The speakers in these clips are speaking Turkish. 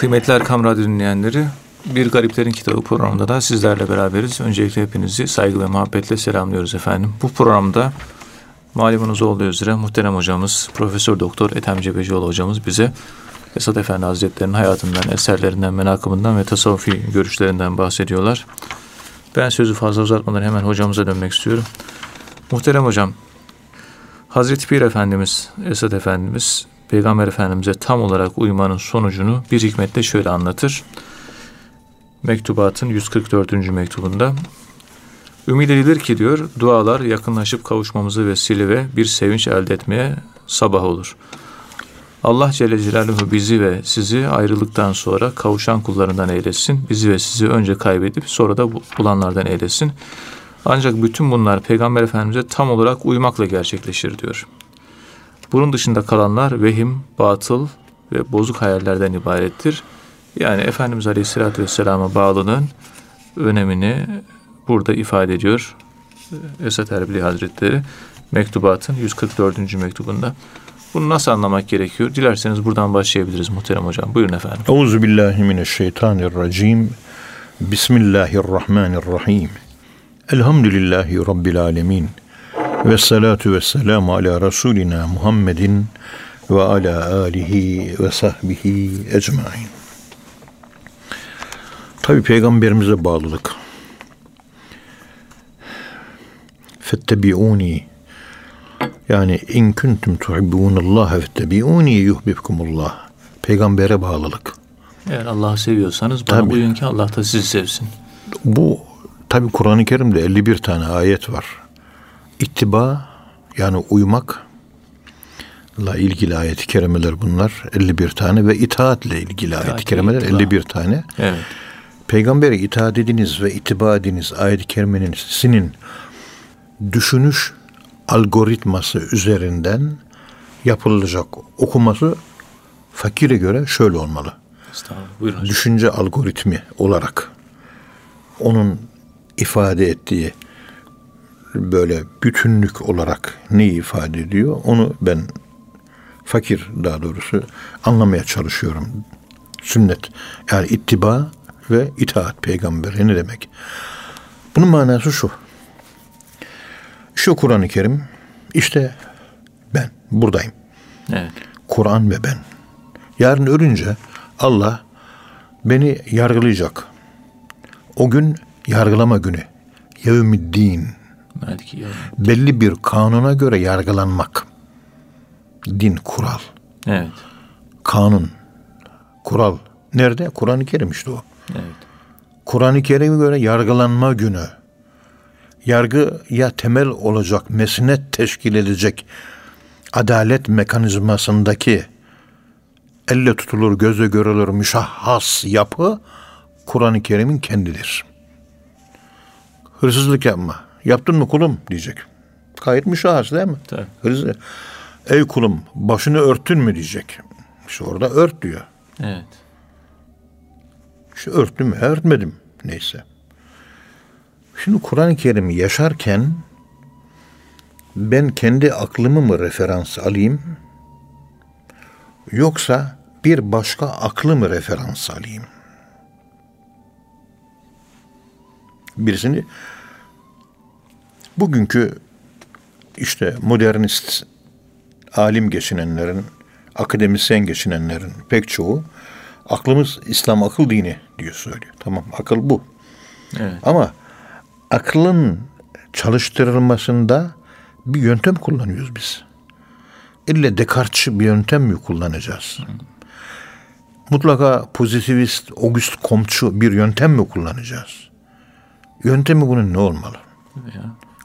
Kıymetli Erkam Radyo dinleyenleri, Bir Gariplerin Kitabı programında da sizlerle beraberiz. Öncelikle hepinizi saygı ve muhabbetle selamlıyoruz efendim. Bu programda malumunuz olduğu üzere muhterem hocamız, Profesör Doktor Ethem Cebecioğlu hocamız bize Esad Efendi Hazretleri'nin hayatından, eserlerinden, menakımından ve tasavvufi görüşlerinden bahsediyorlar. Ben sözü fazla uzatmadan hemen hocamıza dönmek istiyorum. Muhterem hocam, Hazreti Pir Efendimiz, Esad Efendimiz, Peygamber Efendimiz'e tam olarak uymanın sonucunu bir hikmetle şöyle anlatır. Mektubatın 144. mektubunda Ümid edilir ki diyor dualar yakınlaşıp kavuşmamızı vesile ve bir sevinç elde etmeye sabah olur. Allah Celle Celaluhu bizi ve sizi ayrılıktan sonra kavuşan kullarından eylesin. Bizi ve sizi önce kaybedip sonra da bulanlardan eylesin. Ancak bütün bunlar Peygamber Efendimiz'e tam olarak uymakla gerçekleşir diyor. Bunun dışında kalanlar vehim, batıl ve bozuk hayallerden ibarettir. Yani Efendimiz Aleyhisselatü Vesselam'a bağlılığın önemini burada ifade ediyor. Esat Erbili Hazretleri mektubatın 144. mektubunda. Bunu nasıl anlamak gerekiyor? Dilerseniz buradan başlayabiliriz muhterem hocam. Buyurun efendim. Euzu billahi mineşşeytanirracim. Bismillahirrahmanirrahim. Elhamdülillahi rabbil alamin. Ve salatu ve selamu ala Resulina Muhammedin ve ala alihi ve sahbihi ecmain. Tabi peygamberimize bağlılık. Fettebi'uni yani in kuntum tuhibbunallaha fettebi'uni yuhibbukumullah. Peygambere bağlılık. Eğer Allah'ı seviyorsanız bana Tabii. uyun ki Allah da sizi sevsin. Bu tabi Kur'an-ı Kerim'de 51 tane ayet var. İttiba yani uymak ile ilgili ayet-i kerimeler bunlar 51 tane ve itaatle ilgili ayet-i kerimeler ittiba. 51 tane. Evet. Peygambere itaat ediniz ve itiba ediniz ayet-i kerimenin sinin düşünüş algoritması üzerinden yapılacak okuması fakire göre şöyle olmalı. Düşünce algoritmi olarak onun ifade ettiği böyle bütünlük olarak ne ifade ediyor onu ben fakir daha doğrusu anlamaya çalışıyorum. Sünnet yani ittiba ve itaat peygambere ne demek? Bunun manası şu. Şu Kur'an-ı Kerim işte ben buradayım. Evet. Kur'an ve ben. Yarın ölünce Allah beni yargılayacak. O gün yargılama günü. Yevmiddin. Belli bir kanuna göre yargılanmak. Din, kural. Evet. Kanun, kural. Nerede? Kur'an-ı Kerim işte o. Evet. Kur'an-ı Kerim'e göre yargılanma günü. Yargı ya temel olacak, mesnet teşkil edecek adalet mekanizmasındaki elle tutulur, göze görülür müşahhas yapı Kur'an-ı Kerim'in kendidir. Hırsızlık yapma. Yaptın mı kulum diyecek. Gayet müşahhas değil mi? Tabii. Hırsız. Ey kulum başını örttün mü diyecek. İşte orada ört diyor. Evet. İşte örttüm mü? Örtmedim. Neyse. Şimdi Kur'an-ı Kerim'i yaşarken ben kendi aklımı mı referans alayım yoksa bir başka aklı mı referans alayım? Birisini bugünkü işte modernist alim geçinenlerin, akademisyen geçinenlerin pek çoğu aklımız İslam akıl dini diyor söylüyor. Tamam akıl bu. Evet. Ama aklın çalıştırılmasında bir yöntem kullanıyoruz biz. İlle Descartes'çi bir yöntem mi kullanacağız? Mutlaka pozitivist, August Comte'çu bir yöntem mi kullanacağız? Yöntemi bunun ne olmalı? Ya.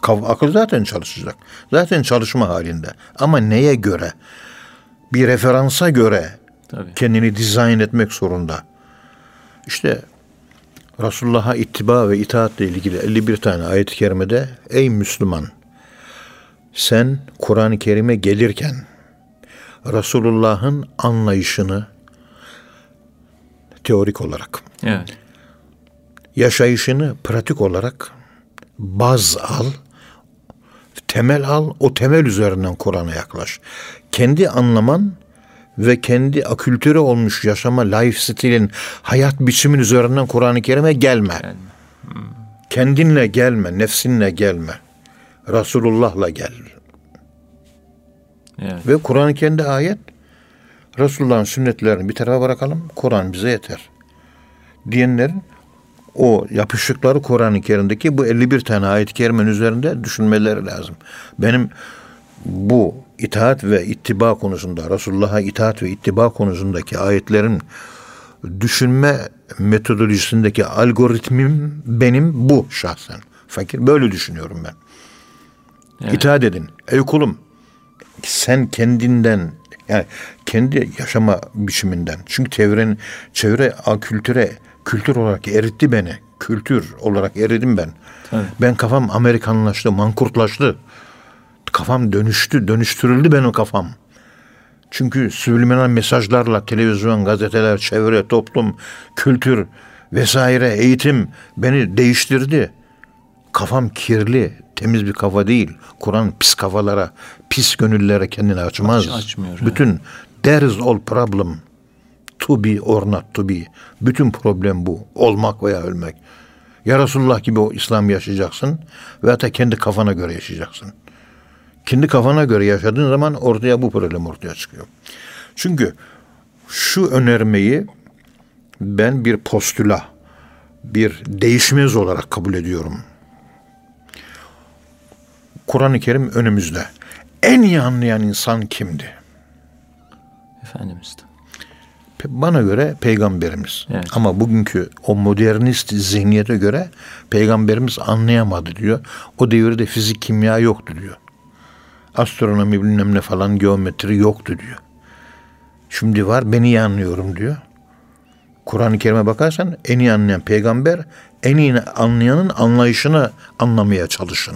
Akıl zaten çalışacak. Zaten çalışma halinde. Ama neye göre? Bir referansa göre Tabii. kendini dizayn etmek zorunda. İşte Resulullah'a ittiba ve itaatle ilgili 51 tane ayet-i kerimede ey Müslüman sen Kur'an-ı Kerim'e gelirken Resulullah'ın anlayışını teorik olarak evet. yaşayışını pratik olarak baz al, temel al, o temel üzerinden Kur'an'a yaklaş. Kendi anlaman ve kendi akültüre olmuş yaşama life stilin hayat biçimin üzerinden Kur'an-ı Kerim'e gelme. gelme. Hmm. Kendinle gelme, nefsinle gelme. Resulullah'la gel. Evet. Ve Kur'an-ı kendi ayet Resulullah'ın sünnetlerini bir tarafa bırakalım. Kur'an bize yeter. Diyenlerin o yapışıkları Kur'an-ı Kerim'deki bu 51 tane ayet-i kerimenin üzerinde düşünmeleri lazım. Benim bu itaat ve ittiba konusunda, Resulullah'a itaat ve ittiba konusundaki ayetlerin düşünme metodolojisindeki algoritmim benim bu şahsen. Fakir böyle düşünüyorum ben. Evet. İtaat edin. Ey kulum sen kendinden yani kendi yaşama biçiminden. Çünkü çevrenin çevre kültüre kültür olarak eritti beni. Kültür olarak eridim ben. Tabii. Ben kafam Amerikanlaştı, mankurtlaştı. Kafam dönüştü, dönüştürüldü benim kafam. Çünkü subliminal mesajlarla televizyon, gazeteler, çevre, toplum, kültür vesaire, eğitim beni değiştirdi. Kafam kirli, temiz bir kafa değil. Kur'an pis kafalara, pis gönüllere kendini açmaz. Aç, açmıyor. Bütün yani. there is all problem to be or not to be. Bütün problem bu. Olmak veya ölmek. Ya Resulullah gibi o İslam yaşayacaksın veya da kendi kafana göre yaşayacaksın. Kendi kafana göre yaşadığın zaman ortaya bu problem ortaya çıkıyor. Çünkü şu önermeyi ben bir postüla, bir değişmez olarak kabul ediyorum. Kur'an-ı Kerim önümüzde. En iyi anlayan insan kimdi? Efendimiz'di. Bana göre peygamberimiz. Evet. Ama bugünkü o modernist zihniyete göre peygamberimiz anlayamadı diyor. O devirde fizik kimya yoktu diyor. Astronomi bilmem ne falan geometri yoktu diyor. Şimdi var ben iyi anlıyorum diyor. Kur'an-ı Kerim'e bakarsan en iyi anlayan peygamber en iyi anlayanın anlayışını anlamaya çalışın.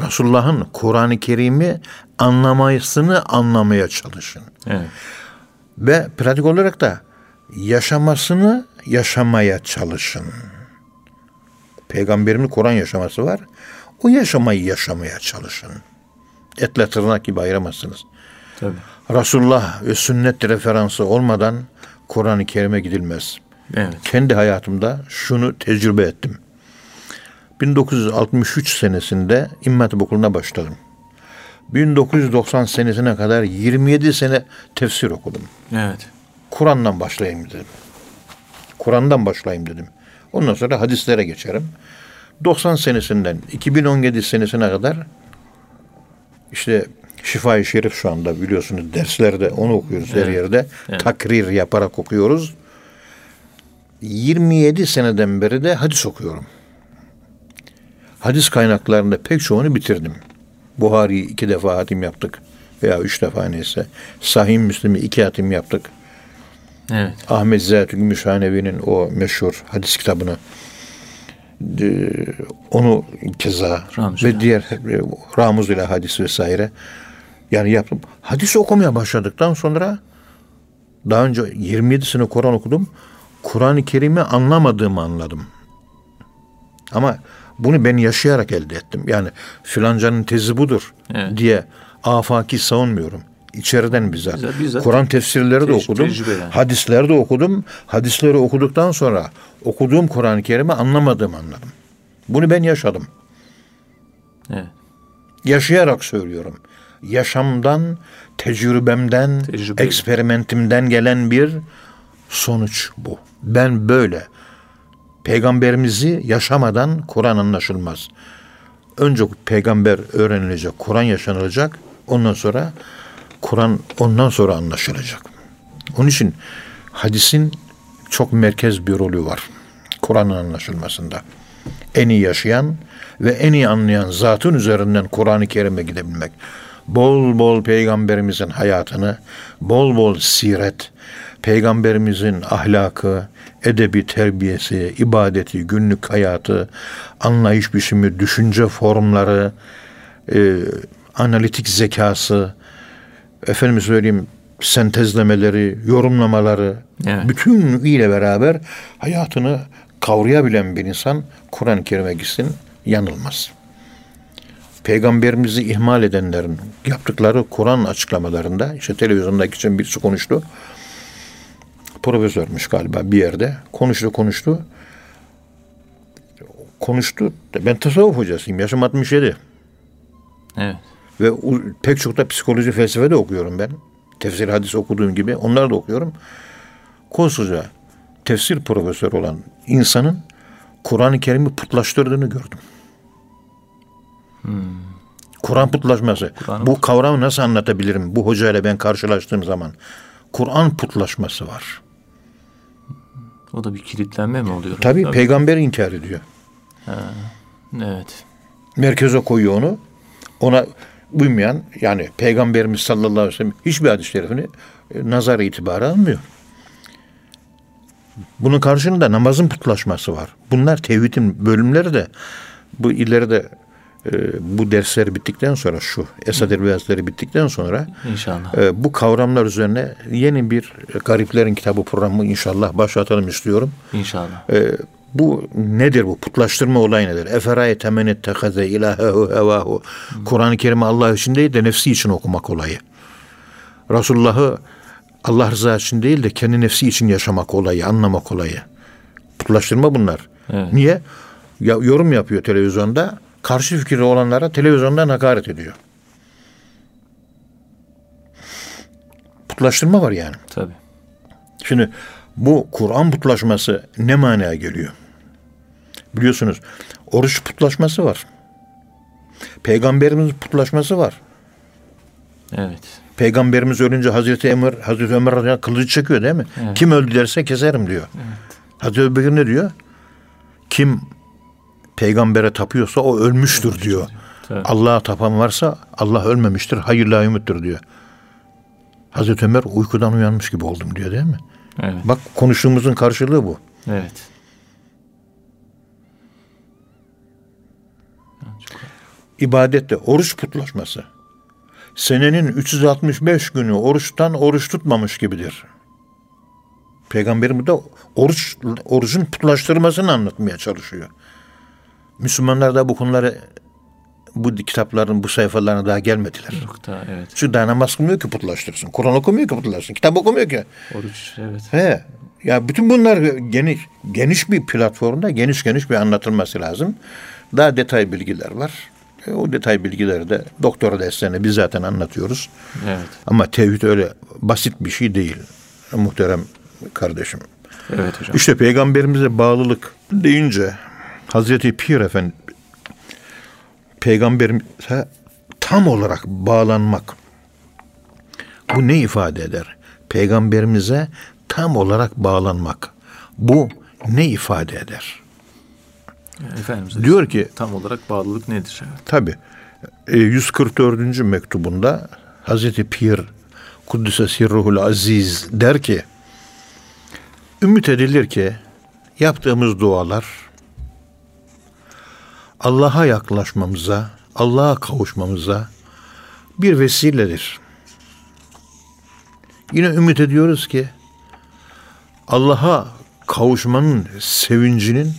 Resulullah'ın Kur'an-ı Kerim'i anlamayısını anlamaya çalışın. Evet. Ve pratik olarak da yaşamasını yaşamaya çalışın. Peygamberimin Kur'an yaşaması var. O yaşamayı yaşamaya çalışın. Etle tırnak gibi ayıramazsınız. Tabii. Resulullah ve sünnet referansı olmadan Kur'an-ı Kerim'e gidilmez. Evet. Kendi hayatımda şunu tecrübe ettim. 1963 senesinde Hatip Okulu'na başladım. 1990 senesine kadar 27 sene tefsir okudum. Evet. Kur'an'dan başlayayım dedim. Kur'an'dan başlayayım dedim. Ondan sonra hadislere geçerim. 90 senesinden 2017 senesine kadar işte Şifa-i Şerif şu anda biliyorsunuz derslerde onu okuyoruz evet. her yerde. Evet. Takrir yaparak okuyoruz. 27 seneden beri de hadis okuyorum. Hadis kaynaklarında pek çoğunu bitirdim. Buhari iki defa hatim yaptık. Veya üç defa neyse. Sahih Müslim'i iki hatim yaptık. Evet. Ahmet Ziyad Gümüşhanevi'nin o meşhur hadis kitabını e, onu keza Ramuz ve diğer e, Ramuz ile hadis vesaire yani yaptım. Hadis okumaya başladıktan sonra daha önce 27 sene Kur'an okudum. Kur'an-ı Kerim'i anlamadığımı anladım. Ama bunu ben yaşayarak elde ettim. Yani filancanın tezi budur evet. diye afaki savunmuyorum. İçeriden bizzat. bizzat, bizzat Kur'an tefsirleri de okudum. Hadisleri de okudum. Hadisleri okuduktan sonra okuduğum Kur'an-ı Kerim'i anlamadığımı anladım. Bunu ben yaşadım. Evet. Yaşayarak söylüyorum. Yaşamdan, tecrübemden, Tecrübe. eksperimentimden gelen bir sonuç bu. Ben böyle peygamberimizi yaşamadan Kur'an anlaşılmaz. Önce peygamber öğrenilecek, Kur'an yaşanılacak. Ondan sonra Kur'an ondan sonra anlaşılacak. Onun için hadisin çok merkez bir rolü var. Kur'an'ın anlaşılmasında. En iyi yaşayan ve en iyi anlayan zatın üzerinden Kur'an-ı Kerim'e gidebilmek. Bol bol peygamberimizin hayatını, bol bol siret, peygamberimizin ahlakı, edebi terbiyesi, ibadeti, günlük hayatı, anlayış biçimi, düşünce formları, e, analitik zekası, efendim söyleyeyim sentezlemeleri, yorumlamaları, evet. bütün ile beraber hayatını kavrayabilen bir insan Kur'an-ı Kerim'e gitsin yanılmaz. peygamberimizi ihmal edenlerin yaptıkları Kur'an açıklamalarında işte televizyondaki için birisi konuştu. Profesörmüş galiba bir yerde. Konuştu konuştu. Konuştu. Ben tasavvuf hocasıyım. Yaşım 67. Evet. Ve pek çok da psikoloji felsefe de okuyorum ben. Tefsir hadis okuduğum gibi onları da okuyorum. Koskoca tefsir profesörü olan insanın Kur'an-ı Kerim'i putlaştırdığını gördüm. Hmm. Kur'an putlaşması. Kur bu kavramı nasıl anlatabilirim? Bu hocayla ben karşılaştığım zaman. Kur'an putlaşması var. O da bir kilitlenme mi oluyor? Tabii, Tabii. peygamber inkar ediyor. Ha, evet. Merkeze koyuyor onu. Ona uymayan yani peygamberimiz sallallahu aleyhi ve sellem hiçbir hadis-i şerifini e, nazar itibarı almıyor. Bunun karşılığında namazın putlaşması var. Bunlar tevhidin bölümleri de bu ileride e, bu dersler bittikten sonra şu Esad Elbiyazları bittikten sonra inşallah e, bu kavramlar üzerine yeni bir Gariplerin Kitabı programı inşallah başlatalım istiyorum. İnşallah. E, bu nedir bu? Putlaştırma olayı nedir? Eferaye temenet tehaze ilahehu hevahu. Kur'an-ı Kerim'i Allah için değil de nefsi için okumak olayı. Resulullah'ı Allah rızası için değil de kendi nefsi için yaşamak olayı, anlamak olayı. Putlaştırma bunlar. Evet. Niye? Ya, yorum yapıyor televizyonda. Karşı fikirli olanlara televizyondan hakaret ediyor. Putlaştırma var yani. Tabii. Şimdi bu Kur'an putlaşması ne manaya geliyor? Biliyorsunuz oruç putlaşması var. Peygamberimiz putlaşması var. Evet. Peygamberimiz ölünce Hazreti Ömer, Hazreti Ömer kılıcı çekiyor değil mi? Evet. Kim öldü derse keserim diyor. Evet. Hazreti Ömer ne diyor? Kim peygambere tapıyorsa o ölmüştür Ölmüş diyor. diyor. Allah'a tapan varsa Allah ölmemiştir, hayırlı ümittir diyor. Hazreti Ömer uykudan uyanmış gibi oldum diyor değil mi? Evet. Bak konuştuğumuzun karşılığı bu. Evet. ibadette oruç putlaşması senenin 365 günü oruçtan oruç tutmamış gibidir. Peygamberimiz de oruç, orucun putlaştırmasını anlatmaya çalışıyor. Müslümanlar da bu konuları bu kitapların bu sayfalarına daha gelmediler. Yok da evet. Çünkü daha namaz kılmıyor ki putlaştırsın. Kur'an okumuyor ki putlaştırsın. Kitap okumuyor ki. Oruç evet. He. Ya bütün bunlar geniş geniş bir platformda geniş geniş bir anlatılması lazım. Daha detay bilgiler var. E, o detay bilgileri de doktora derslerine biz zaten anlatıyoruz. Evet. Ama tevhid öyle basit bir şey değil. Muhterem kardeşim. Evet hocam. İşte peygamberimize bağlılık deyince Hazreti Pir Efendi peygamberimize tam olarak bağlanmak bu ne ifade eder? Peygamberimize tam olarak bağlanmak. Bu ne ifade eder? Efendimiz diyor ki tam olarak bağlılık nedir? Tabi. 144. mektubunda Hazreti Pir Kuddise Sirruhul Aziz der ki Ümit edilir ki yaptığımız dualar Allah'a yaklaşmamıza, Allah'a kavuşmamıza bir vesiledir. Yine ümit ediyoruz ki Allah'a kavuşmanın sevincinin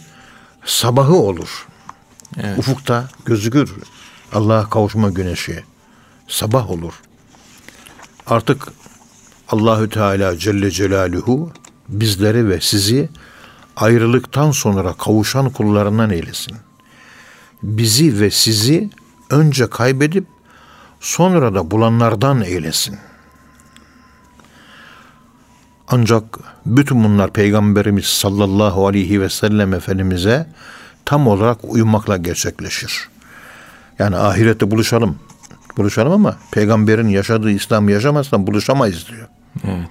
sabahı olur. Evet. Ufukta gözükür Allah'a kavuşma güneşi. Sabah olur. Artık Allahü Teala Celle Celaluhu bizleri ve sizi ayrılıktan sonra kavuşan kullarından eylesin. Bizi ve sizi önce kaybedip sonra da bulanlardan eylesin. Ancak bütün bunlar Peygamberimiz sallallahu aleyhi ve sellem Efendimiz'e tam olarak uyumakla gerçekleşir. Yani ahirette buluşalım. Buluşalım ama peygamberin yaşadığı İslam yaşamazsan buluşamayız diyor. Evet.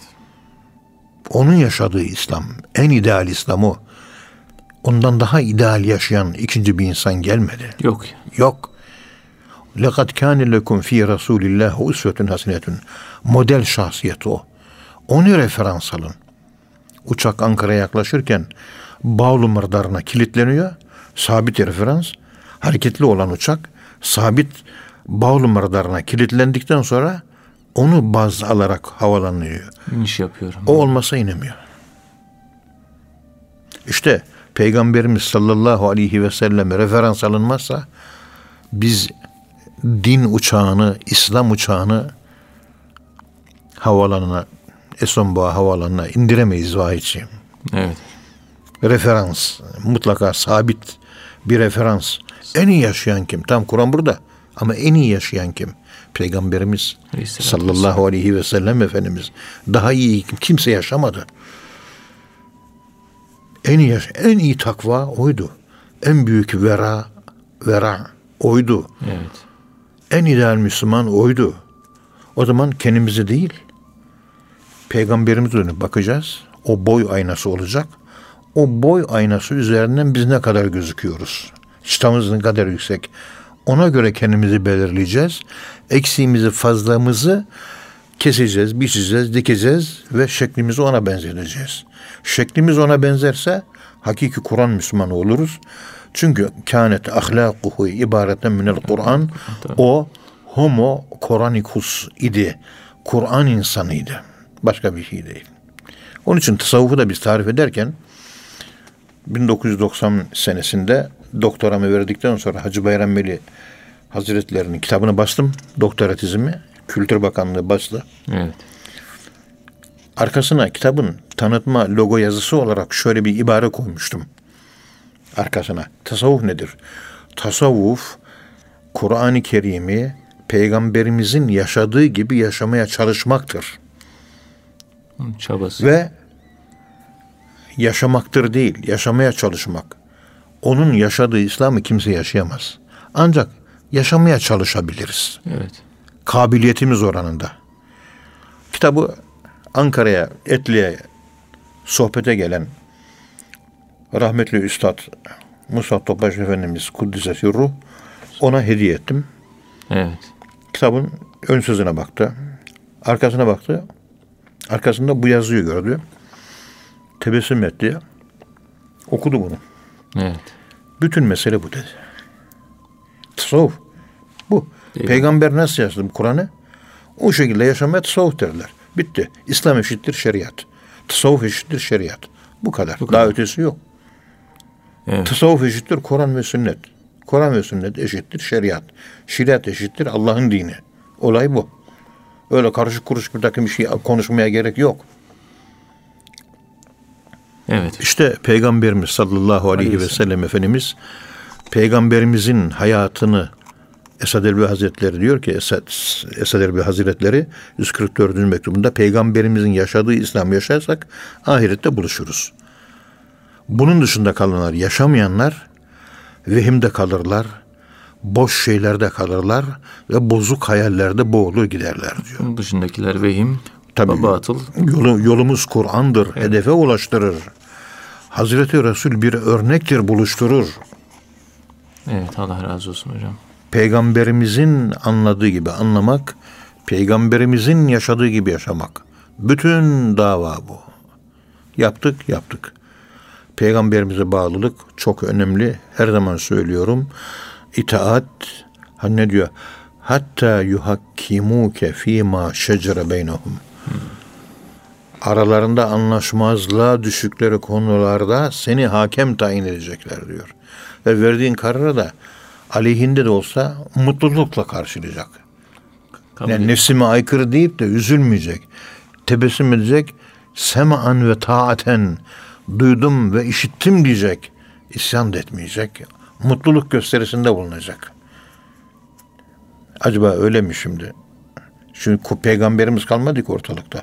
Onun yaşadığı İslam, en ideal İslam o Ondan daha ideal yaşayan ikinci bir insan gelmedi. Yok. Yok. لَقَدْ كَانِ لَكُمْ ف۪ي رَسُولِ اللّٰهِ اُسْوَةٌ hasenetun. Model şahsiyet o. Onu referans alın. Uçak Ankara'ya yaklaşırken Bağlı mırdarına kilitleniyor. Sabit referans. Hareketli olan uçak sabit Bağlı mırdarına kilitlendikten sonra onu baz alarak havalanıyor. İş yapıyorum. O olmasa inemiyor. İşte Peygamberimiz sallallahu aleyhi ve selleme referans alınmazsa biz din uçağını, İslam uçağını havalanına, Esonboğa havalanına indiremeyiz vahiyçi. Evet. Referans, mutlaka sabit bir referans. En iyi yaşayan kim? Tam Kur'an burada. Ama en iyi yaşayan kim? Peygamberimiz sallallahu aleyhi ve sellem Efendimiz. Daha iyi kimse yaşamadı. En iyi, en iyi takva oydu. En büyük vera, vera oydu. Evet. En ideal Müslüman oydu. O zaman kendimizi değil, peygamberimize dönüp bakacağız. O boy aynası olacak. O boy aynası üzerinden biz ne kadar gözüküyoruz? Çıtamız ne kadar yüksek? Ona göre kendimizi belirleyeceğiz. Eksiğimizi, fazlamızı keseceğiz, biçeceğiz, dikeceğiz ve şeklimizi ona benzeteceğiz. Şeklimiz ona benzerse hakiki Kur'an Müslümanı oluruz. Çünkü kânet ahlakuhu ibareten minel Kur'an. O homo Koranikus idi. Kur'an insanıydı. Başka bir şey değil. Onun için tasavvufu da biz tarif ederken 1990 senesinde doktoramı verdikten sonra Hacı Bayram Veli Hazretlerinin kitabını bastım. Doktora tezimi. Kültür Bakanlığı bastı. Evet. Arkasına kitabın tanıtma logo yazısı olarak şöyle bir ibare koymuştum. Arkasına. Tasavvuf nedir? Tasavvuf Kur'an-ı Kerim'i peygamberimizin yaşadığı gibi yaşamaya çalışmaktır. Çabası. Ve yaşamaktır değil, yaşamaya çalışmak. Onun yaşadığı İslam'ı kimse yaşayamaz. Ancak yaşamaya çalışabiliriz. Evet. Kabiliyetimiz oranında. Kitabı Ankara'ya, Etli'ye sohbete gelen rahmetli Üstad Musa Topaş Efendimiz Kuddise Sirruh ona hediye ettim. Evet. Kitabın ön sözüne baktı. Arkasına baktı. Arkasında bu yazıyı gördü. Tebessüm etti. Okudu bunu. Evet. Bütün mesele bu dedi. Tasavvuf. Bu. Değil Peygamber nasıl yazdı bu Kur'an'ı? O şekilde yaşamaya tasavvuf derler. Bitti. İslam eşittir şeriat. Tasavvuf eşittir şeriat. Bu kadar. Bu kadar. Daha ötesi yok. Evet. Tasavvuf eşittir Kur'an ve sünnet. Kur'an ve sünnet eşittir şeriat. Şeriat eşittir Allah'ın dini. Olay bu. Öyle karışık kuruş bir takım bir şey konuşmaya gerek yok. Evet. İşte Peygamberimiz sallallahu aleyhi ve sellem Efendimiz Peygamberimizin hayatını Esad Erbil Hazretleri diyor ki Esad, Esad Erbil Hazretleri 144. mektubunda Peygamberimizin yaşadığı İslam yaşarsak ahirette buluşuruz. Bunun dışında kalanlar, yaşamayanlar vehimde kalırlar, boş şeylerde kalırlar ve bozuk hayallerde boğulur giderler diyor. Bunun dışındakiler vehim, Tabii. batıl. Yolu, yolumuz Kur'an'dır, hedefe ulaştırır. Hazreti Resul bir örnektir, buluşturur. Evet Allah razı olsun hocam. Peygamberimizin anladığı gibi anlamak, peygamberimizin yaşadığı gibi yaşamak. Bütün dava bu. Yaptık, yaptık. Peygamberimize bağlılık çok önemli. Her zaman söylüyorum. İtaat, ha ne diyor? Hatta yuhakkimuke fîmâ şecere beynehum. Aralarında anlaşmazlığa düşükleri konularda seni hakem tayin edecekler diyor. Ve verdiğin kararı da aleyhinde de olsa mutlulukla karşılayacak. Kabul Yani nefsime aykırı deyip de üzülmeyecek. Tebessüm edecek. Sema'an ve taaten duydum ve işittim diyecek. İsyan da etmeyecek. Mutluluk gösterisinde bulunacak. Acaba öyle mi şimdi? Çünkü peygamberimiz kalmadı ki ortalıkta.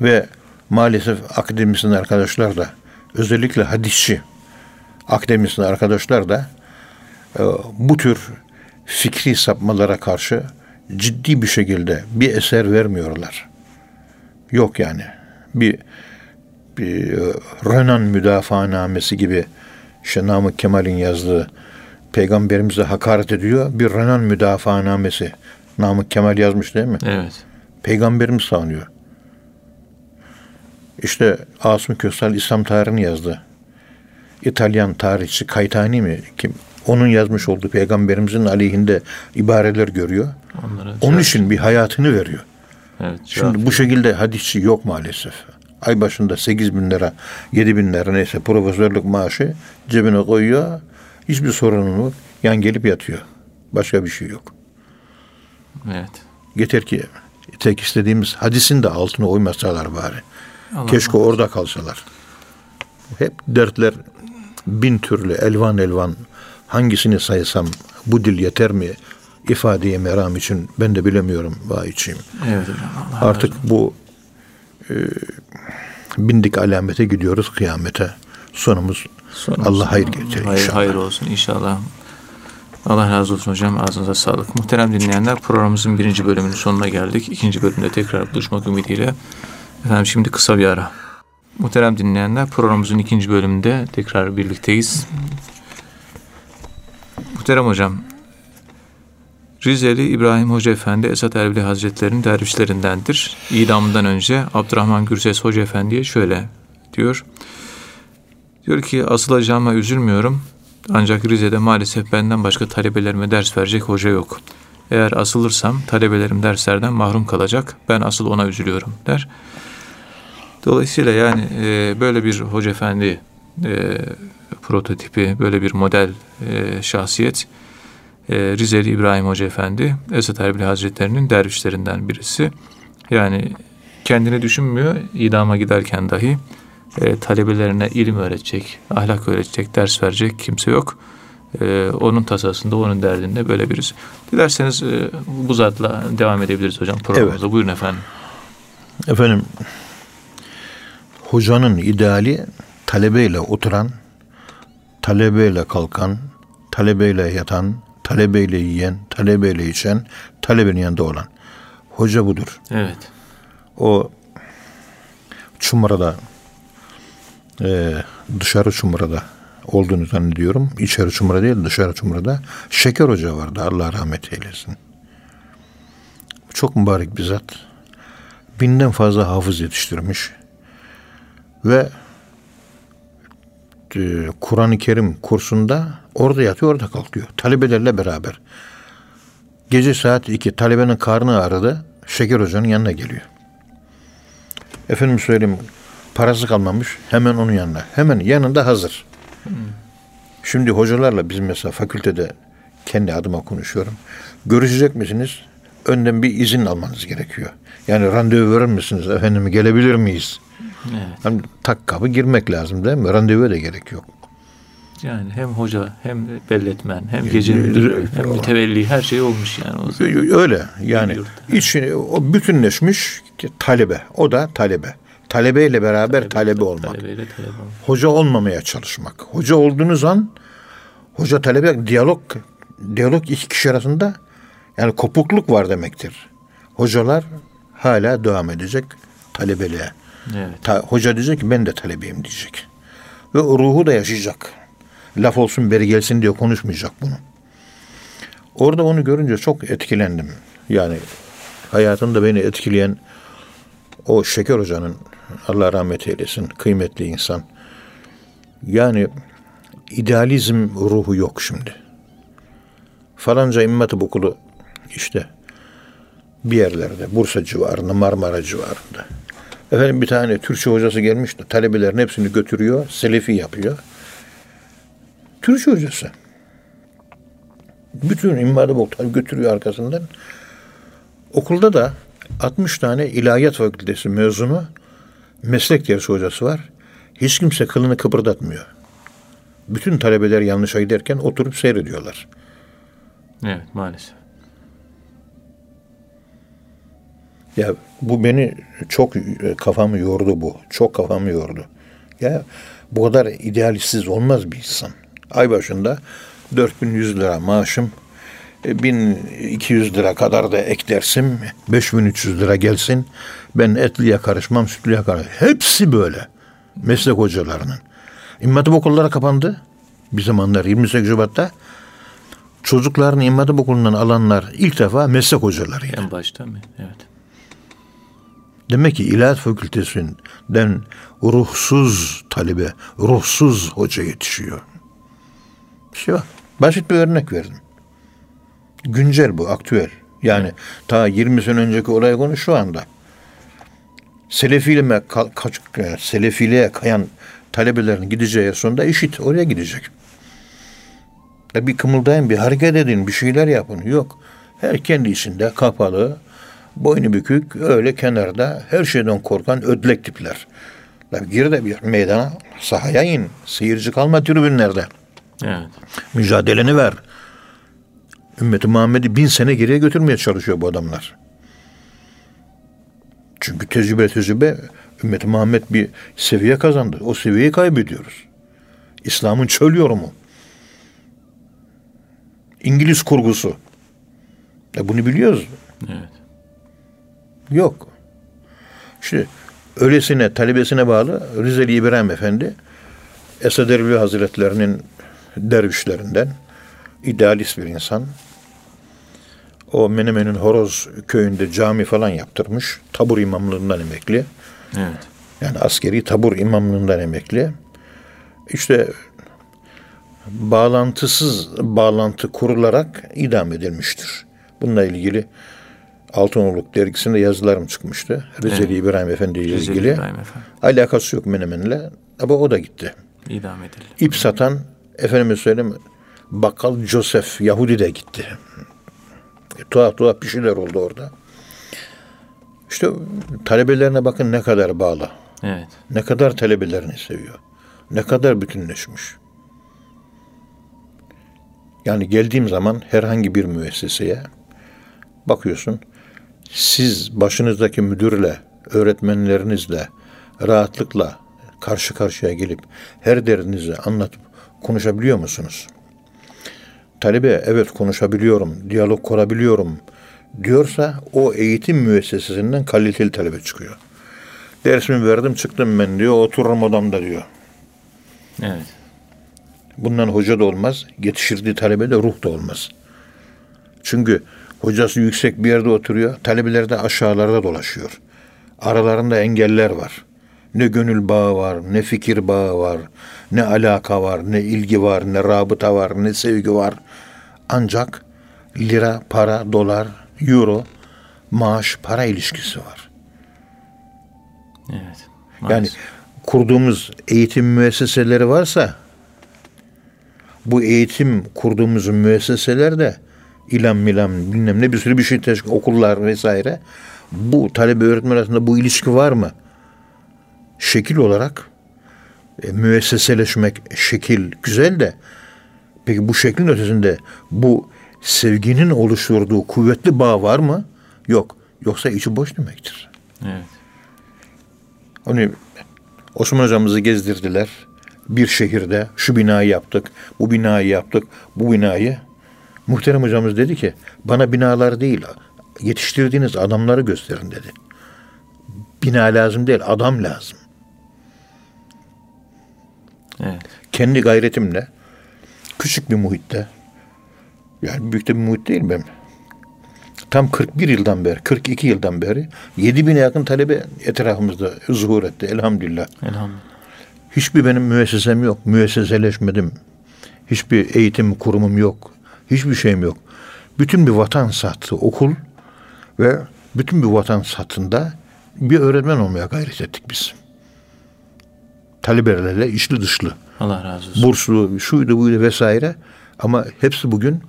Ve maalesef akademisyen arkadaşlar da özellikle hadisçi akademisyen arkadaşlar da bu tür fikri sapmalara karşı ciddi bir şekilde bir eser vermiyorlar. Yok yani. Bir, bir e, Renan müdafaanamesi gibi işte Namık Kemal'in yazdığı peygamberimize hakaret ediyor. Bir Renan müdafaanamesi. Namık Kemal yazmış değil mi? Evet. Peygamberimiz savunuyor. İşte Asım Köstal İslam tarihini yazdı. İtalyan tarihçi Kaytani mi kim? Onun yazmış olduğu peygamberimizin aleyhinde ibareler görüyor. Onlara Onun cevap- için bir hayatını veriyor. Evet. Şimdi cevap- bu şekilde hadisçi yok maalesef. Ay başında 8 bin lira, 7 bin lira neyse profesörlük maaşı cebine koyuyor. Hiçbir sorunun yok. Yan gelip yatıyor. Başka bir şey yok. Evet. Yeter ki tek istediğimiz hadisin de altına uymasalar bari. Allah Keşke Allah. orada kalsalar. Hep dertler bin türlü elvan elvan hangisini saysam bu dil yeter mi ifadeye meram için ben de bilemiyorum vahiyçiyim. Evet Allah Artık Allah. bu e, bindik alamete gidiyoruz kıyamete. Sonumuz, Sonumuz Allah hayır getirir hayır, inşallah. Hayır olsun inşallah. Allah razı olsun hocam. Ağzınıza sağlık. Muhterem dinleyenler programımızın birinci bölümünün sonuna geldik. İkinci bölümde tekrar buluşmak ümidiyle. Efendim şimdi kısa bir ara. Muhterem dinleyenler programımızın ikinci bölümünde tekrar birlikteyiz. Muhterem hocam, Rizeli İbrahim Hoca Efendi Esat Erbil Hazretleri'nin dervişlerindendir. İdamından önce Abdurrahman Gürses Hoca Efendi'ye şöyle diyor. Diyor ki asılacağıma üzülmüyorum. Ancak Rize'de maalesef benden başka talebelerime ders verecek hoca yok. Eğer asılırsam talebelerim derslerden mahrum kalacak. Ben asıl ona üzülüyorum der. Dolayısıyla yani e, böyle bir hoca efendi e, prototipi, böyle bir model e, şahsiyet e, Rizeli İbrahim Hoca Efendi Esat Erbil Hazretleri'nin dervişlerinden birisi. Yani kendini düşünmüyor, idama giderken dahi e, talebelerine ilim öğretecek, ahlak öğretecek, ders verecek kimse yok. E, onun tasasında, onun derdinde böyle birisi. Dilerseniz e, bu zatla devam edebiliriz hocam programımıza. Evet. Buyurun efendim. Efendim, hocanın ideali talebeyle oturan, talebeyle kalkan, talebeyle yatan, talebeyle yiyen, talebeyle içen, talebenin yanında olan. Hoca budur. Evet. O Çumra'da e, dışarı Çumra'da olduğunu zannediyorum. İçeri Çumra değil dışarı Çumra'da Şeker Hoca vardı. Allah rahmet eylesin. Çok mübarek bir zat. Binden fazla hafız yetiştirmiş. Ve Kur'an-ı Kerim kursunda orada yatıyor orada kalkıyor. Talebelerle beraber. Gece saat 2 talebenin karnı ağrıdı. Şeker Hoca'nın yanına geliyor. Efendim söyleyeyim parası kalmamış hemen onun yanına. Hemen yanında hazır. Hmm. Şimdi hocalarla biz mesela fakültede kendi adıma konuşuyorum. Görüşecek misiniz? Önden bir izin almanız gerekiyor. Yani randevu verir misiniz? Efendim gelebilir miyiz? Evet. Hem tak kapı girmek lazım değil mi? Randevuya da gerek yok. Yani hem hoca hem belletmen hem gece müdürü hem mütevelli her şey olmuş yani o zaman. Öyle yani içini o bütünleşmiş talebe. O da talebe. Talebeyle beraber talebe, talebe olmak. Talebeyle talebe olmak. Hoca olmamaya çalışmak. Hoca olduğunuz an hoca talebe diyalog diyalog iki kişi arasında yani kopukluk var demektir. Hocalar hala devam edecek talebeliğe. Evet. Ta, hoca diyecek ki ben de talebeyim diyecek. Ve ruhu da yaşayacak. Laf olsun beri gelsin diye konuşmayacak bunu. Orada onu görünce çok etkilendim. Yani hayatımda beni etkileyen o Şeker Hoca'nın Allah rahmet eylesin kıymetli insan. Yani idealizm ruhu yok şimdi. Falanca İmmet Okulu işte bir yerlerde Bursa civarında Marmara civarında. Efendim bir tane Türkçe hocası gelmiş talebelerin hepsini götürüyor, selefi yapıyor. Türkçe hocası. Bütün İmam Boktan götürüyor arkasından. Okulda da 60 tane ilahiyat fakültesi mezunu meslek dersi hocası var. Hiç kimse kılını kıpırdatmıyor. Bütün talebeler yanlışa giderken oturup seyrediyorlar. Evet maalesef. Ya bu beni çok e, kafamı yordu bu. Çok kafamı yordu. Ya bu kadar idealistsiz olmaz bir insan. Ay başında 4100 lira maaşım, 1200 e, lira kadar da ek dersim, 5300 lira gelsin. Ben etliye karışmam, sütlüye karışmam. Hepsi böyle. Meslek hocalarının. İmam Hatip okulları kapandı. Bir zamanlar 28 Şubat'ta çocuklarını İmam Hatip okulundan alanlar ilk defa meslek hocalarıydı. En başta mı? Evet. Demek ki ilahiyat fakültesinden ruhsuz talebe, ruhsuz hoca yetişiyor. Bir şey var. Basit bir örnek verdim. Güncel bu, aktüel. Yani ta 20 sene önceki olay konu şu anda. Selefiliğe, kaç, selefiliğe kayan talebelerin gideceği sonunda işit oraya gidecek. Ya bir kımıldayın, bir hareket edin, bir şeyler yapın. Yok. Her kendi içinde kapalı, boynu bükük, öyle kenarda her şeyden korkan ödlek tipler. Gir de bir meydana, sahaya in. Seyirci kalma tribünlerde. Evet. Mücadeleni ver. Ümmeti Muhammed'i bin sene geriye götürmeye çalışıyor bu adamlar. Çünkü tecrübe tecrübe Ümmeti Muhammed bir seviye kazandı. O seviyeyi kaybediyoruz. İslam'ın çöl yorumu. İngiliz kurgusu. E bunu biliyoruz. Evet. Yok. İşte öylesine talebesine bağlı Rizeli İbrahim Efendi Esad Erbil Hazretlerinin dervişlerinden idealist bir insan. O Menemen'in Horoz köyünde cami falan yaptırmış. Tabur imamlığından emekli. Evet. Yani askeri tabur imamlığından emekli. İşte bağlantısız bağlantı kurularak idam edilmiştir. Bununla ilgili Altınoluk dergisinde yazılarım çıkmıştı. Rizeli Evet. İbrahim Efendi ile Rizeli ilgili. İbrahim Efendi. Alakası yok Menemen'le. Ama o da gitti. İdam edildi. İp satan, efendime söyleyeyim, bakkal Joseph Yahudi de gitti. E, tuhaf tuhaf bir şeyler oldu orada. İşte talebelerine bakın ne kadar bağlı. Evet. Ne kadar talebelerini seviyor. Ne kadar bütünleşmiş. Yani geldiğim zaman herhangi bir müesseseye bakıyorsun. Siz başınızdaki müdürle, öğretmenlerinizle rahatlıkla karşı karşıya gelip her derdinizi anlatıp konuşabiliyor musunuz? Talebe evet konuşabiliyorum, diyalog kurabiliyorum diyorsa o eğitim müessesesinden kaliteli talebe çıkıyor. Dersimi verdim çıktım ben diyor otururum odamda diyor. Evet. Bundan hoca da olmaz, yetiştirdiği talebe de ruh da olmaz. Çünkü hocası yüksek bir yerde oturuyor, talebeler de aşağılarda dolaşıyor. Aralarında engeller var. Ne gönül bağı var, ne fikir bağı var, ne alaka var, ne ilgi var, ne rabıta var, ne sevgi var. Ancak lira, para, dolar, euro, maaş, para ilişkisi var. Evet. Yani Maalesef. kurduğumuz eğitim müesseseleri varsa bu eğitim kurduğumuz müesseselerde ilam milam bilmem ne bir sürü bir şey teşkil okullar vesaire bu talebe öğretmen arasında bu ilişki var mı? Şekil olarak e, müesseseleşmek şekil güzel de peki bu şeklin ötesinde bu sevginin oluşturduğu kuvvetli bağ var mı? Yok. Yoksa içi boş demektir. Evet. Hani Osman hocamızı gezdirdiler. Bir şehirde şu binayı yaptık, bu binayı yaptık, bu binayı. Muhterem hocamız dedi ki bana binalar değil yetiştirdiğiniz adamları gösterin dedi. Bina lazım değil adam lazım. Evet. Kendi gayretimle küçük bir muhitte yani büyük de bir muhit değil ben. Tam 41 yıldan beri, 42 yıldan beri 7 bine yakın talebe etrafımızda zuhur etti elhamdülillah. Elhamdülillah. Hiçbir benim müessesem yok. Müesseseleşmedim. Hiçbir eğitim kurumum yok. Hiçbir şeyim yok. Bütün bir vatan sattı okul ve bütün bir vatan satında bir öğretmen olmaya gayret ettik biz. Talebelerle içli dışlı. Allah razı olsun. Burslu, şuydu buydu vesaire. Ama hepsi bugün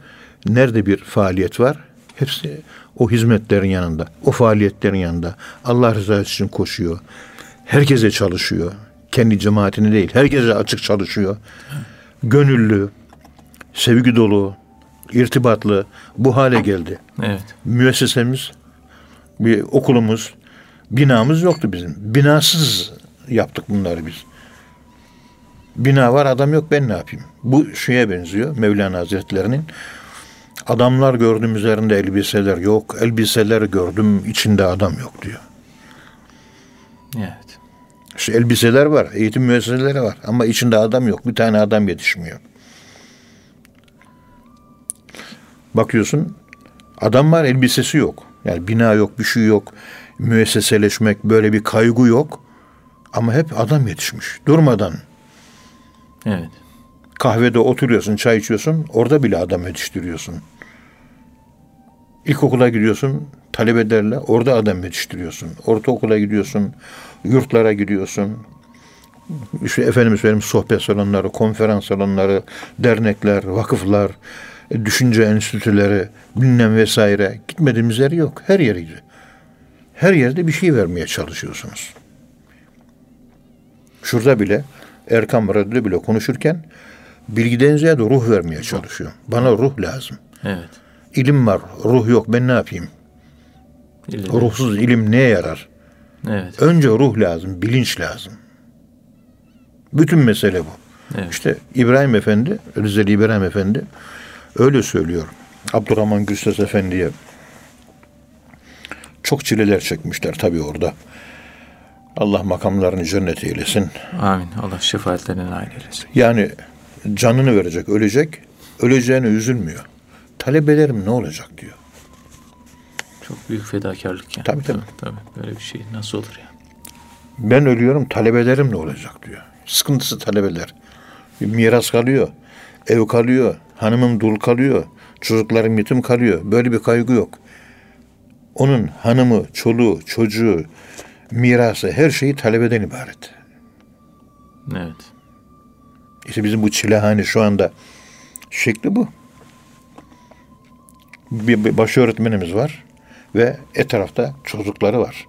nerede bir faaliyet var? Hepsi o hizmetlerin yanında, o faaliyetlerin yanında. Allah rızası için koşuyor. Herkese çalışıyor. Kendi cemaatini değil, herkese açık çalışıyor. Gönüllü, sevgi dolu, irtibatlı bu hale geldi. Evet. Müessesemiz, bir okulumuz, binamız yoktu bizim. Binasız yaptık bunları biz. Bina var adam yok ben ne yapayım? Bu şeye benziyor Mevlana Hazretlerinin. Adamlar gördüm üzerinde elbiseler yok. Elbiseler gördüm içinde adam yok diyor. Evet. İşte elbiseler var, eğitim müesseseleri var ama içinde adam yok. Bir tane adam yetişmiyor. Bakıyorsun adam var elbisesi yok. Yani bina yok, bir şey yok. Müesseseleşmek böyle bir kaygı yok. Ama hep adam yetişmiş. Durmadan Evet. kahvede oturuyorsun, çay içiyorsun. Orada bile adam yetiştiriyorsun. İlkokula gidiyorsun, talebelerle orada adam yetiştiriyorsun. Ortaokula gidiyorsun, yurtlara gidiyorsun. işte efendim söyleyeyim sohbet salonları, konferans salonları, dernekler, vakıflar, düşünce enstitüleri, bilmem vesaire gitmediğimiz yer yok. Her yeriydi. Her yerde bir şey vermeye çalışıyorsunuz. Şurada bile Erkam Radyo'da bile konuşurken bilgiden ziyade ruh vermeye çalışıyor. Bana ruh lazım. Evet. İlim var, ruh yok. Ben ne yapayım? İlim. Ruhsuz ilim neye yarar? Evet. Önce ruh lazım, bilinç lazım. Bütün mesele bu. Evet. İşte İbrahim Efendi, Rizeli İbrahim Efendi öyle söylüyor. Abdurrahman Gülses Efendi'ye çok çileler çekmişler tabii orada. Allah makamlarını cennet eylesin. Amin. Allah şefaatlerine nail eylesin. Yani canını verecek, ölecek. Öleceğine üzülmüyor. Talebelerim ne olacak diyor. Çok büyük fedakarlık yani. Tabii, tabii. tabii. Böyle bir şey nasıl olur ya? Ben ölüyorum, talebelerim ne olacak diyor. Sıkıntısı talebeler. Bir miras kalıyor, ev kalıyor, hanımım dul kalıyor, çocuklarım yetim kalıyor. Böyle bir kaygı yok. Onun hanımı, çoluğu, çocuğu, mirası, her şeyi talebeden ibaret. Evet. İşte bizim bu çilehane şu anda şekli bu. Bir, bir baş öğretmenimiz var ve etrafta çocukları var.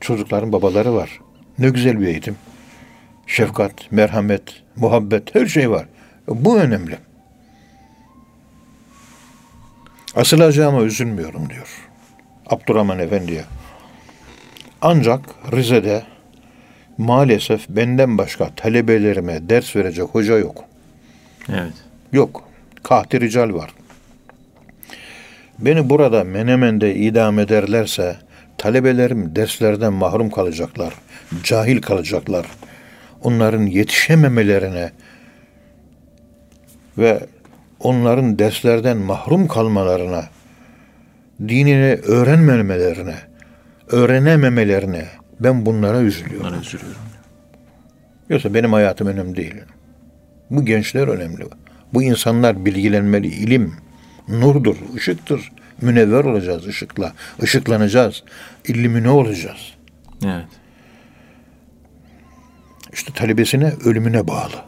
Çocukların babaları var. Ne güzel bir eğitim. Şefkat, merhamet, muhabbet her şey var. Bu önemli. Asılacağıma üzülmüyorum diyor. Abdurrahman Efendi'ye. Ancak Rize'de maalesef benden başka talebelerime ders verecek hoca yok. Evet. Yok. Kahti rical var. Beni burada Menemen'de idam ederlerse talebelerim derslerden mahrum kalacaklar. Cahil kalacaklar. Onların yetişememelerine ve onların derslerden mahrum kalmalarına, dinini öğrenmemelerine, öğrenememelerine ben bunlara üzülüyorum. Bunlara üzülüyorum. Yoksa benim hayatım önemli değil. Bu gençler önemli. Bu insanlar bilgilenmeli. İlim nurdur, ışıktır. Münevver olacağız ışıkla. Işıklanacağız. İllimine olacağız. Evet. İşte talebesine ölümüne bağlı.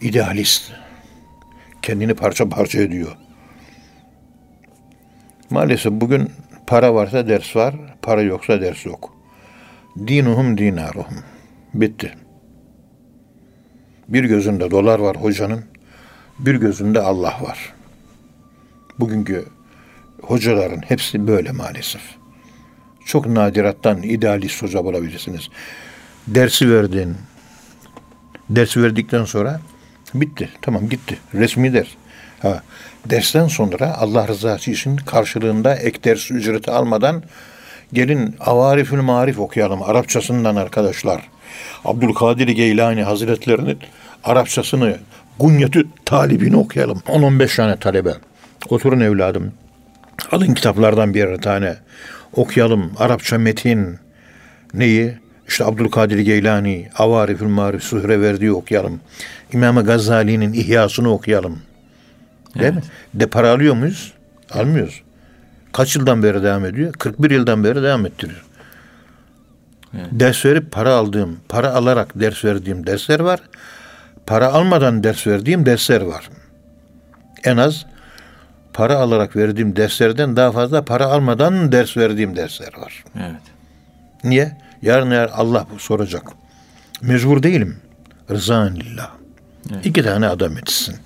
İdealist. Kendini parça parça ediyor. Maalesef bugün para varsa ders var, para yoksa ders yok. Dinuhum dinaruhum. Bitti. Bir gözünde dolar var hocanın, bir gözünde Allah var. Bugünkü hocaların hepsi böyle maalesef. Çok nadirattan idealist hoca bulabilirsiniz. Dersi verdin, dersi verdikten sonra bitti. Tamam gitti. Resmi ders. Ha, dersten sonra Allah rızası için karşılığında ek ders ücreti almadan gelin Avarifül Marif okuyalım Arapçasından arkadaşlar. Abdülkadir Geylani Hazretlerinin Arapçasını Gunyetü talibini okuyalım. 10-15 tane talebe. Oturun evladım. Alın kitaplardan birer tane. Okuyalım. Arapça metin. Neyi? İşte Abdülkadir Geylani, Avarifül Marif, Sühreverdi'yi okuyalım. İmam Gazali'nin İhyasını okuyalım. Değil mi? De para alıyor muyuz? Almıyoruz. Kaç yıldan beri devam ediyor? 41 yıldan beri devam ettiriyor. Evet. Ders verip para aldığım, para alarak ders verdiğim dersler var. Para almadan ders verdiğim dersler var. En az para alarak verdiğim derslerden daha fazla para almadan ders verdiğim dersler var. Evet. Niye? Yarın eğer Allah bu soracak. Mecbur değilim. Rızan lillah. Evet. İki tane adam etsin.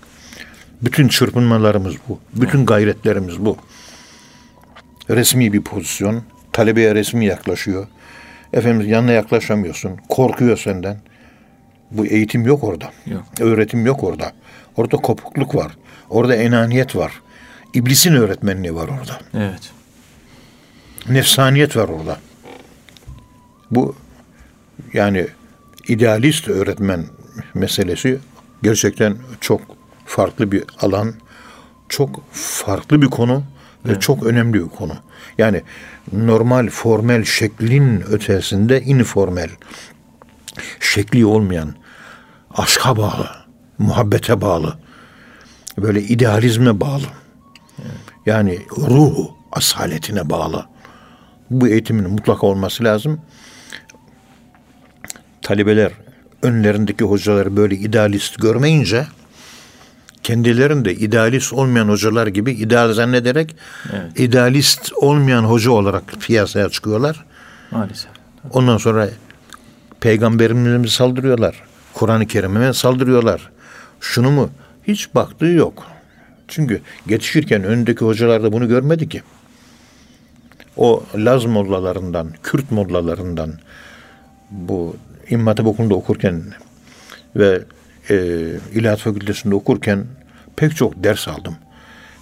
Bütün çırpınmalarımız bu. Bütün gayretlerimiz bu. Resmi bir pozisyon. Talebeye resmi yaklaşıyor. Efendim yanına yaklaşamıyorsun. Korkuyor senden. Bu eğitim yok orada. Yok. Öğretim yok orada. Orada kopukluk var. Orada enaniyet var. İblisin öğretmenliği var orada. Evet. Nefsaniyet var orada. Bu yani idealist öğretmen meselesi gerçekten çok farklı bir alan, çok farklı bir konu ve çok önemli bir konu. Yani normal formel şeklin ötesinde informel şekli olmayan aşka bağlı, muhabbete bağlı, böyle idealizme bağlı. Yani ruhu asaletine bağlı. Bu eğitimin mutlaka olması lazım. Talebeler önlerindeki hocaları böyle idealist görmeyince kendilerinde idealist olmayan hocalar gibi ideal zannederek evet. idealist olmayan hoca olarak piyasaya çıkıyorlar. Maalesef. Ondan sonra peygamberimize saldırıyorlar. Kur'an-ı Kerim'e saldırıyorlar. Şunu mu? Hiç baktığı yok. Çünkü yetişirken önündeki hocalar da bunu görmedi ki. O Laz mollalarından, Kürt mollalarından bu İmam Hatip Okulu'nda okurken ve e, İlahiyat Fakültesi'nde okurken pek çok ders aldım.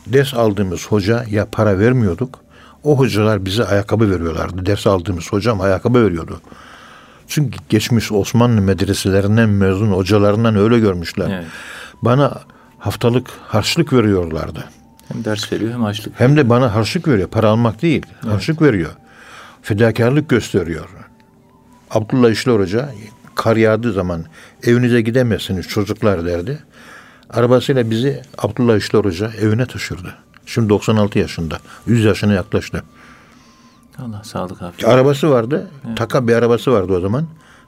Ders aldığımız hoca ya para vermiyorduk. O hocalar bize ayakkabı veriyorlardı. Ders aldığımız hocam ayakkabı veriyordu. Çünkü geçmiş Osmanlı medreselerinden mezun hocalarından öyle görmüşler. Evet. Bana haftalık harçlık veriyorlardı. Hem ders veriyor hem harçlık. Hem de bana harçlık veriyor. Para almak değil. Evet. Harçlık veriyor. Fedakarlık gösteriyor. Abdullah İşler Hoca kar yağdığı zaman evinize gidemezsiniz çocuklar derdi. Arabasıyla bizi Abdullah İşler Hoca evine taşırdı. Şimdi 96 yaşında. 100 yaşına yaklaştı. Allah sağlık afiyet. Arabası vardı. Evet. Taka bir arabası vardı o zaman.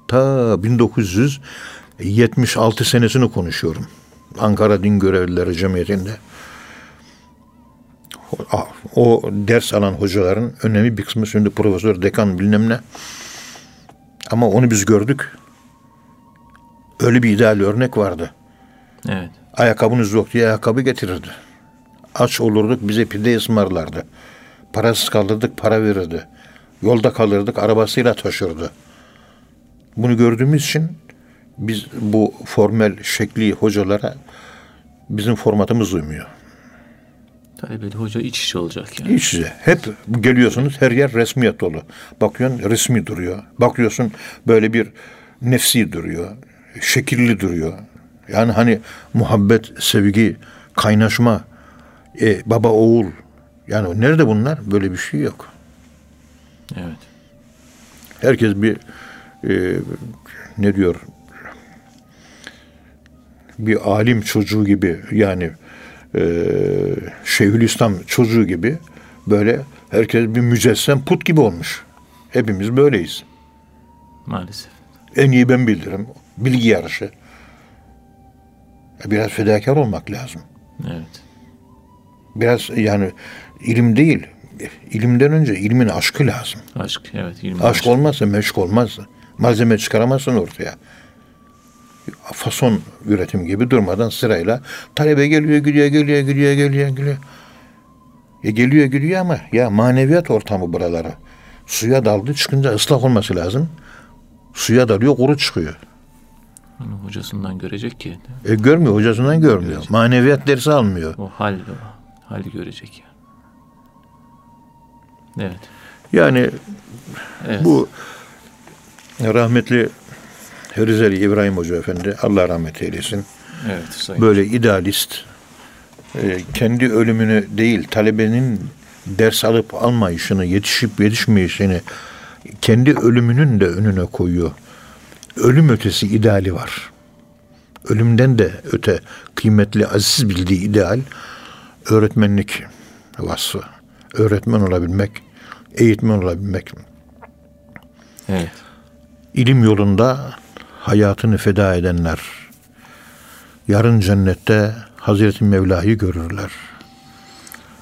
Ta 1976 senesini konuşuyorum. Ankara Din Görevlileri Cemiyeti'nde. O, ders alan hocaların önemli bir kısmı şimdi profesör, dekan bilmem ne. Ama onu biz gördük. Öyle bir ideal örnek vardı. Evet. Ayakkabınız yok diye ayakkabı getirirdi. Aç olurduk bize pide ısmarlardı. Parasız kalırdık para verirdi. Yolda kalırdık arabasıyla taşırdı. Bunu gördüğümüz için biz bu formel şekli hocalara bizim formatımız uymuyor. Talebeli hoca iç içe olacak yani. İç içe. Hep geliyorsunuz her yer resmiyet dolu. Bakıyorsun resmi duruyor. Bakıyorsun böyle bir nefsi duruyor. Şekilli duruyor. Yani hani muhabbet, sevgi, kaynaşma, e, baba oğul. Yani nerede bunlar? Böyle bir şey yok. Evet. Herkes bir e, ne diyor bir alim çocuğu gibi yani e, Şeyhülislam çocuğu gibi böyle herkes bir mücessem put gibi olmuş. Hepimiz böyleyiz. Maalesef. En iyi ben bilirim. Bilgi yarışı. Biraz fedakar olmak lazım. Evet. Biraz yani ilim değil, ilimden önce ilmin aşkı lazım. Aşk, evet. Aşk, aşk olmazsa meşk olmaz. Malzeme çıkaramazsın ortaya fason üretim gibi durmadan sırayla talebe geliyor gidiyor geliyor gidiyor geliyor geliyor. E geliyor gidiyor ama ya maneviyat ortamı buralara. Suya daldı çıkınca ıslak olması lazım. Suya dalıyor kuru çıkıyor. Onu hocasından görecek ki. E görmüyor hocasından görmüyor. Görecek. Maneviyat dersi almıyor. O hal o hali görecek yani. Evet. Yani evet. bu rahmetli Rizeli İbrahim Hoca Efendi Allah rahmet eylesin. Evet, sayın. Böyle idealist e, kendi ölümünü değil talebenin ders alıp almayışını, yetişip yetişmeyişini kendi ölümünün de önüne koyuyor. Ölüm ötesi ideali var. Ölümden de öte kıymetli, aziz bildiği ideal öğretmenlik vasfı. Öğretmen olabilmek, eğitmen olabilmek. Evet. İlim yolunda hayatını feda edenler yarın cennette Hazreti Mevla'yı görürler.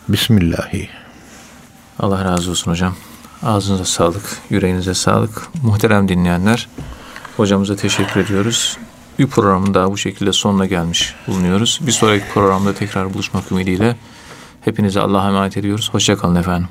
Bismillahi. Allah razı olsun hocam. Ağzınıza sağlık, yüreğinize sağlık. Muhterem dinleyenler, hocamıza teşekkür ediyoruz. Bir programın daha bu şekilde sonuna gelmiş bulunuyoruz. Bir sonraki programda tekrar buluşmak ümidiyle hepinize Allah'a emanet ediyoruz. Hoşçakalın efendim.